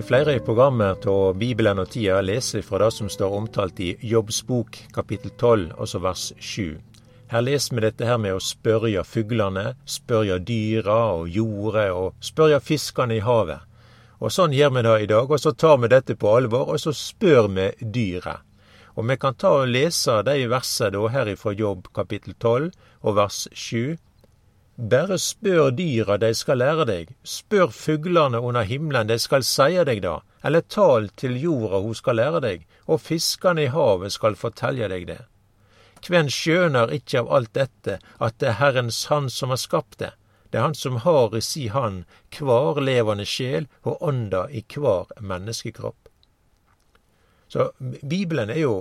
i flere programmer av Bibelen og tida lese fra det som står omtalt i Jobbs bok kapittel 12, altså vers 7. Her leser vi dette her med å spørre fuglene, spørre dyra og jordet og spørre fiskene i havet. Og sånn gjør vi det i dag, og så tar vi dette på alvor, og så spør vi dyret. Og vi kan ta og lese de versene da her ifra Jobb kapittel 12 og vers 7. Bare spør dyra, de skal lære deg. Spør fuglene under himmelen, de skal seie deg da. Eller tal til jorda, hun skal lære deg. Og fiskene i havet skal fortelle deg det. Kven skjønar ikkje av alt dette at det er Herrens Han som har skapt det? Det er Han som har i si hand kvar levende sjel og ånda i kvar menneskekropp. Så Bibelen er jo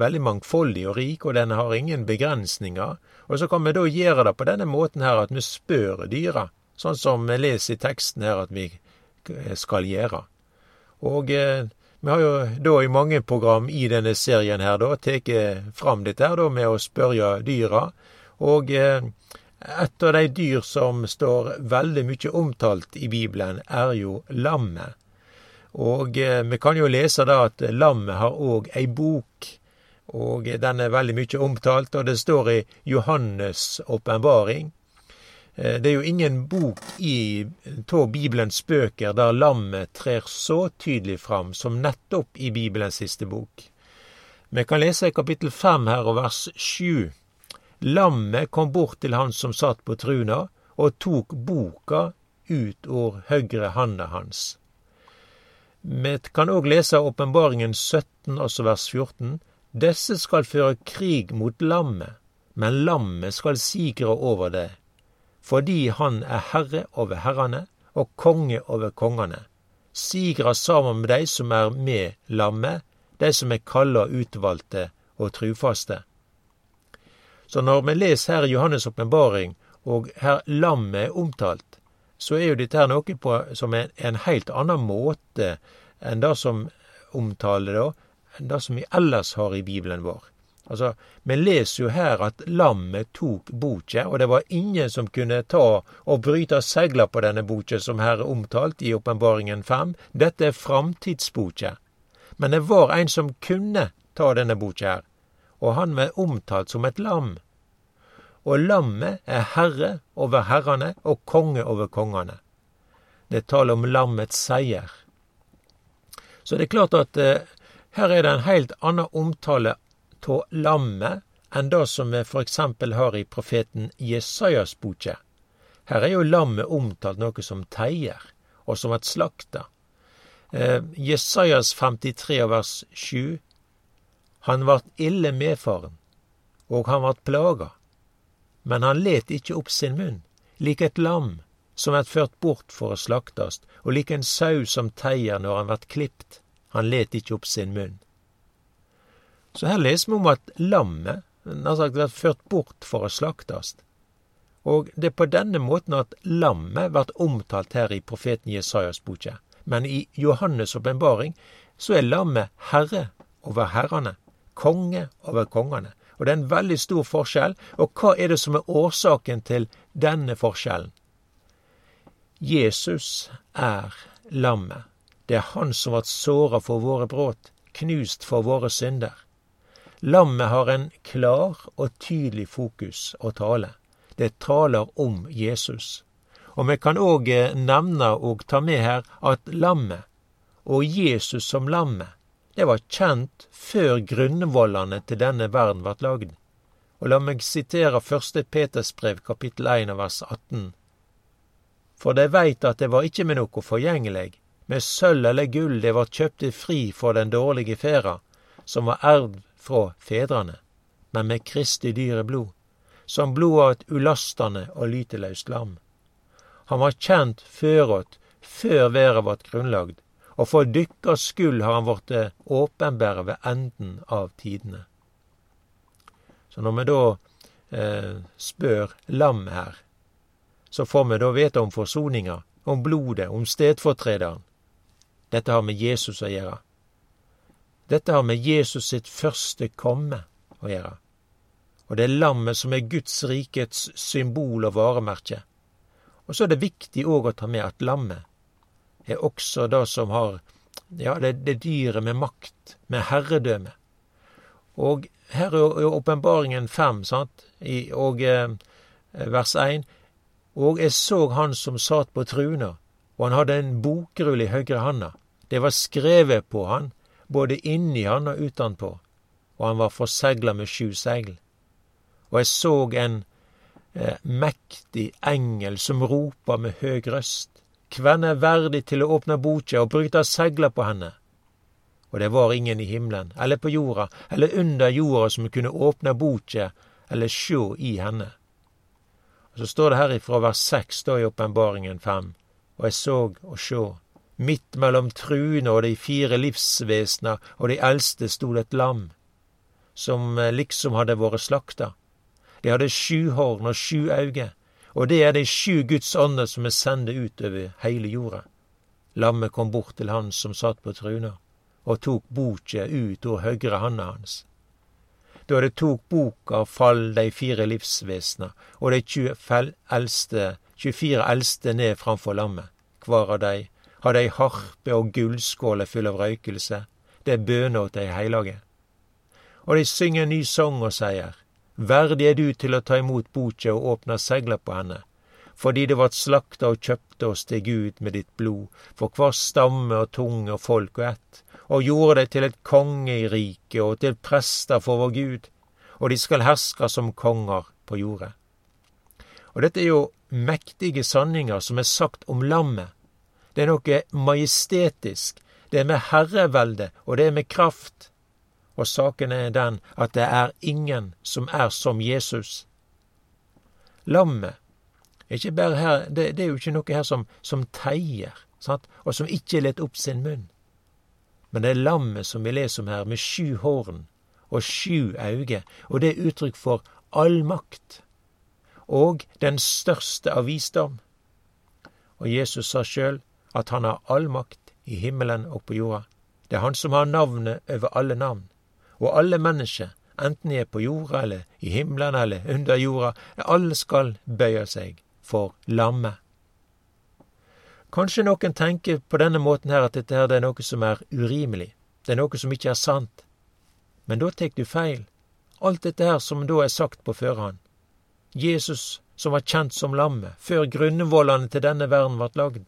veldig mangfoldig og rik, og den har ingen begrensninger. Og så kan vi da gjøre det på denne måten her at vi spør dyra, sånn som vi leser i teksten her at vi skal gjøre. Og eh, vi har jo da i mange program i denne serien her da tatt fram dette her da med å spørre dyra. Og eh, et av de dyr som står veldig mye omtalt i Bibelen, er jo lammet. Og eh, vi kan jo lese da at lammet har òg ei bok og den er veldig mye omtalt, og det står i Johannes' åpenbaring. Eh, det er jo ingen bok i av Bibelens bøker der lammet trer så tydelig fram som nettopp i Bibelens siste bok. Vi kan lese i kapittel fem her og vers sju. Lammet kom bort til han som satt på truna, og tok boka ut over høyre handa hans. Vi kan òg lese åpenbaringen 17, altså vers 14. Desse skal føre krig mot lammet, men lammet skal sigre over det, fordi han er herre over herrene og konge over kongene. Sigrer sammen med dei som er med lammet, dei som er kalla utvalgte og trufaste. Så når vi leser her Johannes' åpenbaring, og her lammet er omtalt, så er jo dette her noe på, som er en helt annen måte enn det som omtaler da enn det som vi ellers har i Bibelen vår. Altså, Vi leser jo her at lammet tok boka, og det var ingen som kunne ta og bryte segla på denne boka som her er omtalt i Åpenbaringen 5. Dette er framtidsboka. Men det var en som kunne ta denne boka her, og han var omtalt som et lam. Og lammet er herre over herrene og konge over kongene. Det taler om lammets seier. Så det er klart at eh, her er det en heilt annen omtale av lammet enn det som vi eksempel har i profeten Jesajas boke. Her er jo lammet omtalt noe som teier, og som et slakta. Eh, Jesajas 53 vers 7. Han vart ille medfaren, og han vart plaga. Men han let ikkje opp sin munn, lik et lam som vert ført bort for å slaktast, og lik en sau som teier når han vert klipt. Han let ikkje opp sin munn. Så her leser vi om at lammet nær sagt blir ført bort for å slaktast. Og det er på denne måten at lammet blir omtalt her i profeten Jesajas boke. Men i Johannes' åpenbaring så er lammet herre over herrene, konge over kongene. Og det er en veldig stor forskjell. Og hva er det som er årsaken til denne forskjellen? Jesus er lammet. Det er Han som vart såra for våre brudd, knust for våre synder. Lammet har en klar og tydelig fokus og tale. Det taler om Jesus. Og vi kan òg eh, nevne og ta med her at lammet, og Jesus som lammet, det var kjent før grunnvollene til denne verden vart lagd. Og la meg sitere første Peters brev kapittel 1 vers 18. For de veit at det var ikke med noe forgjengelig, med sølv eller gull det vart kjøpte fri for den dårlige ferda, som var ervd fra fedrene, men med Kristi dyre blod, som blod av et ulastande og lyteløst lam. Han var kjent føråt, før verda vart grunnlagd, og for dykkers skyld har han blitt åpenbæra ved enden av tidene. Så når vi da eh, spør lam her, så får vi da vite om forsoninga, om blodet, om stedfortrederen, dette har med Jesus å gjøre. Dette har med Jesus sitt første komme å gjøre. Og det er lammet som er Guds rikets symbol og varemerke. Og så er det viktig òg å ta med at lammet er også det som har ja, det, det dyret med makt, med herredømme. Og her er åpenbaringen fem, sant, I, og eh, vers én. Og jeg så han som satt på truna, og han hadde en bokrull i høyre handa. Det var skrevet på han, både inni han og utenpå, og han var forsegla med sju seil. Og jeg så en eh, mektig engel som ropa med høg røst. Hvem er verdig til å åpne boka og bryte segla på henne? Og det var ingen i himmelen, eller på jorda, eller under jorda som kunne åpne boka eller sjå i henne. Og Så står det her ifra vers seks i Åpenbaringen fem, og jeg så og sjå, midt mellom truene og de fire livsvesna og de eldste stod et lam, som eh, liksom hadde vært slakta. De hadde sju horn og sju øyne, og det er de sju Guds ånder som er sende ut over hele jorda. Lammet kom bort til han som satt på truna, og tok boka ut av høgre handa hans. Da det tok boka, fall de fire livsvesna og de 24 eldste, 24 eldste ned framfor lammet. Hver av dei hadde ei harpe og gullskåler full av røykelse. Det er bønner til ei heilage. Og de synger en ny sang og sier, Verdig er du til å ta imot boka og åpne segla på henne, fordi det vart slakta og kjøpte oss til Gud med ditt blod, for hver stamme og tunge og folk og ett, og gjorde deg til et konge i riket og til prester for vår Gud, og de skal herske som konger på jordet. Og dette er jo mektige sanninger som er sagt om lammet. Det er noe majestetisk, det er med herrevelde, og det er med kraft. Og saken er den at det er ingen som er som Jesus. Lammet her, det, det, er jo ikke noe her som, som teier, sant? og som ikke let opp sin munn. Men det er lammet som vi leser om her, med sju horn og sju øyne, og det er uttrykk for all makt. Og den største av visdom. Og Jesus sa sjøl at han har all makt i himmelen og på jorda. Det er han som har navnet over alle navn og alle mennesker, enten de er på jorda eller i himmelen eller under jorda, alle skal bøye seg for lammet. Kanskje noen tenker på denne måten her at dette her er noe som er urimelig, det er noe som ikke er sant. Men da tar du feil. Alt dette her som da er sagt på førhånd. Jesus som var kjent som lammet, før grunnvollene til denne verden ble lagd.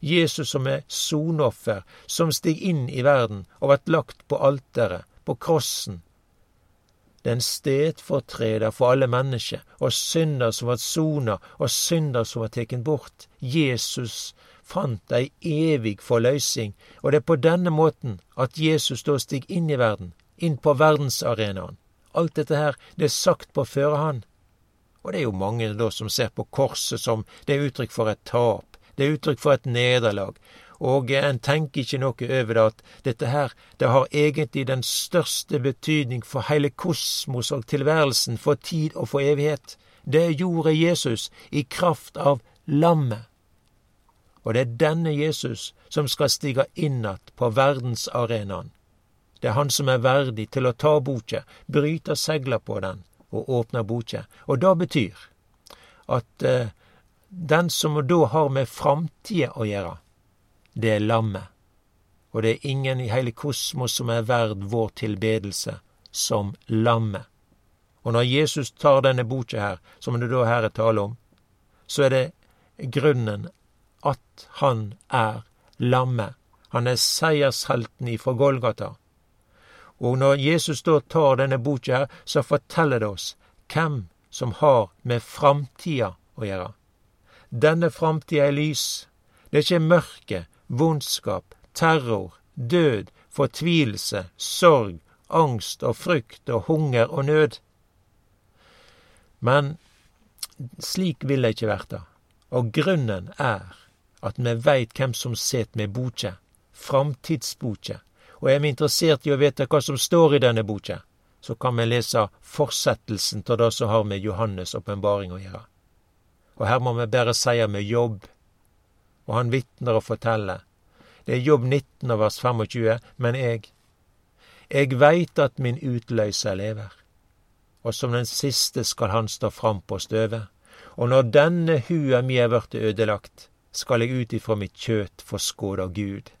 Jesus som er sonoffer, som stig inn i verden og vart lagt på alteret, på krossen. Den stedfortreder for alle mennesker, og synder som vart sona, og synder som vart teken bort. Jesus fant ei evig forløysing, og det er på denne måten at Jesus da stig inn i verden, inn på verdensarenaen. Alt dette her, det er sagt på førehand. Og det er jo mange da som ser på korset som det er uttrykk for et tap, det er uttrykk for et nederlag, og en tenker ikke noe over det at dette her, det har egentlig den største betydning for hele kosmos og tilværelsen, for tid og for evighet. Det gjorde Jesus i kraft av lammet. Og det er denne Jesus som skal stige inn att på verdensarenaen. Det er han som er verdig til å ta boka, bryte segla på den og åpne boka. Og det betyr at eh, den som da har med framtida å gjøre, det er lammet. Og det er ingen i hele kosmos som er verd vår tilbedelse som lammet. Og når Jesus tar denne boka her, som det da her er tale om, så er det grunnen at han er lammet. Han er seiershelten ifra Golgata. Og når Jesus da tar denne boka her, så forteller det oss hvem som har med framtida å gjøre. Denne framtida er lys. Det er ikke mørke, vondskap, terror, død, fortvilelse, sorg, angst og frykt og hunger og nød. Men slik vil det ikke verta, og grunnen er at vi veit hvem som set med boka, framtidsboka, og er vi interessert i å vite hva som står i denne boka, så kan vi lese fortsettelsen av det som har med Johannes' åpenbaring å gjøre. Og her må vi bare seie med jobb og han vitner og forteller. Det er Jobb 19 vers 25, men eg, eg veit at min utløyser lever, og som den siste skal han stå fram på støvet, og når denne hua mi er blitt ødelagt, skal eg ut ifra mitt kjøt få skåda Gud.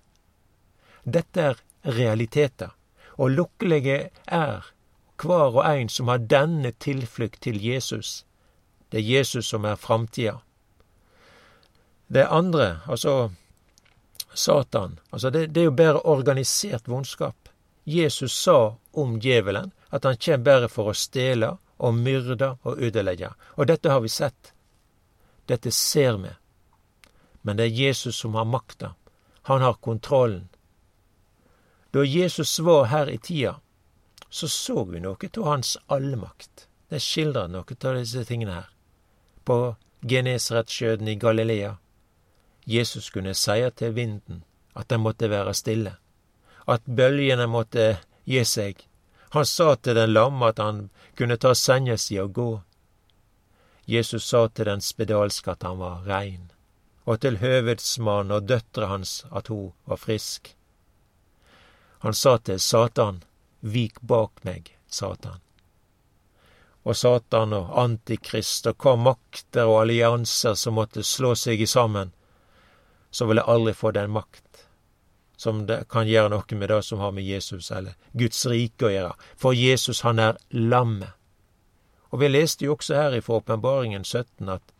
Dette er realiteter, og lukkelige er hver og en som har denne tilflukt til Jesus. Det er Jesus som er framtida. Det andre, altså Satan, altså det, det er jo bare organisert vondskap. Jesus sa om djevelen at han kjem bare for å stjele og myrde og ødelegge. Og dette har vi sett. Dette ser vi. Men det er Jesus som har makta. Han har kontrollen. Da Jesus var her i tida, så så vi noe av hans allmakt. Det skildrer noe av disse tingene her. På Genesaretsjøen i Galilea. Jesus kunne seie til vinden at den måtte være stille. At bølgene måtte gi seg. Han sa til den lamme at han kunne ta senga si og gå. Jesus sa til den spedalske at han var rein, og til høvedsmannen og døtre hans at hun var frisk. Han sa til Satan, Vik bak meg, Satan. Og Satan og Antikrist og hva makter og allianser som måtte slå seg i sammen, så vil jeg aldri få den makt som det kan gjøre noe med det som har med Jesus eller Guds rike å gjøre. For Jesus, han er lammet. Og vi leste jo også her fra Åpenbaringen 17 at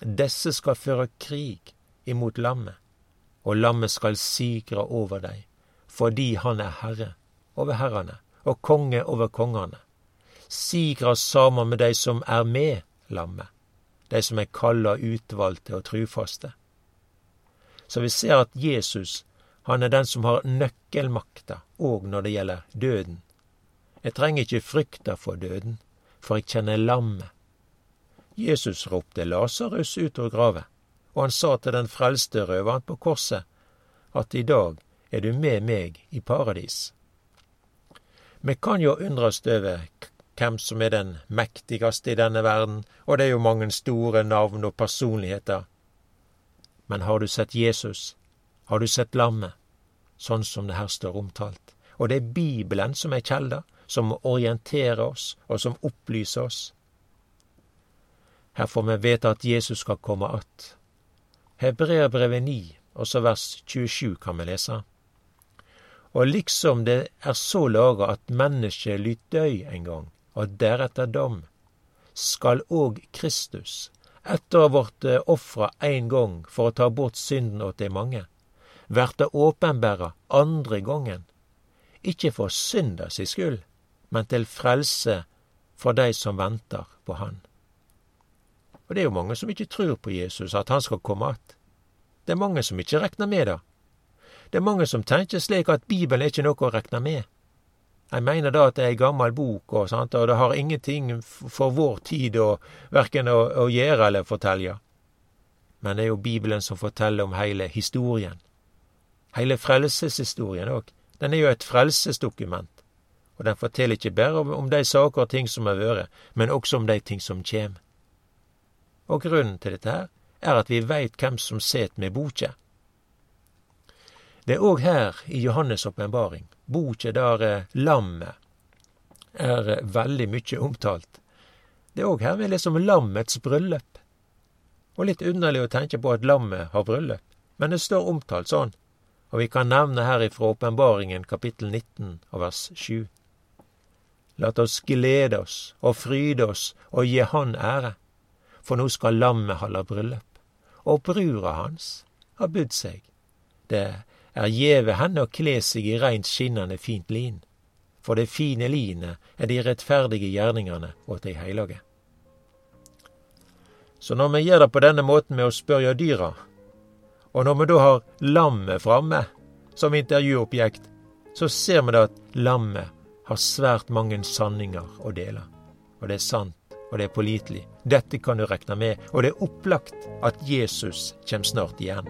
disse skal føre krig imot lammet, og lammet skal sigre over deg, fordi han er herre over herrene og konge over kongene. Sigra saman med dei som er med lammet, dei som er kalla, utvalgte og trufaste. Så vi ser at Jesus, han er den som har nøkkelmakta òg når det gjelder døden. Jeg trenger ikke frykta for døden, for jeg kjenner lammet. Jesus ropte Lasarus ut av grava, og han sa til den frelste røveren på korset at i dag er du med meg i paradis. Vi kan jo undrast over hvem som er den mektigste i denne verden, og det er jo mange store navn og personligheter. Men har du sett Jesus? Har du sett lammet? Sånn som det her står omtalt. Og det er Bibelen som er kjelda, som orienterer oss, og som opplyser oss. Her får vi vite at Jesus skal komme att. Hebreerbrevet 9, og så vers 27 kan vi lese. Og liksom det er så laga at mennesket lyt døy en gang, og deretter dom, skal òg Kristus, etter å ha vorte ofra ein gong for å ta bort synden åt dei mange, verta åpenbæra andre gongen, ikkje for synda si skyld, men til frelse for dei som ventar på Han. Og det er jo mange som ikkje trur på Jesus, at han skal komme att. Det er mange som ikkje reknar med det. Det er mange som tenker slik at Bibelen er ikke noe å rekne med. Jeg mener da at det er ei gammel bok, og, sant, og det har ingenting for vår tid å, verken å, å gjøre eller fortelle. Men det er jo Bibelen som forteller om hele historien. Hele frelseshistorien òg. Den er jo et frelsesdokument. Og den forteller ikke bare om, om de saker og ting som har vært, men også om de ting som kjem. Og grunnen til dette her er at vi veit hvem som set med boka. Det er òg her i Johannes' åpenbaring, boka der eh, lammet er eh, veldig mykje omtalt. Det er òg her vi leser om lammets bryllup. Og litt underlig å tenke på at lammet har bryllup, men det står omtalt sånn. Og vi kan nevne her ifra åpenbaringen kapittel 19 og vers 7. Lat oss glede oss og fryde oss og gi Han ære, for nå skal lammet holde bryllup, og brura hans har budd seg. Det er gjeve henne å kle seg i reint skinnende fint lin, for det fine linet er de rettferdige gjerningane åt de heilage. Så når vi gjør det på denne måten med å spørre dyra, og når vi da har lammet framme som intervjuobjekt, så ser vi da at lammet har svært mange sanninger å dele. Og det er sant, og det er pålitelig. Dette kan du regne med, og det er opplagt at Jesus kjem snart igjen.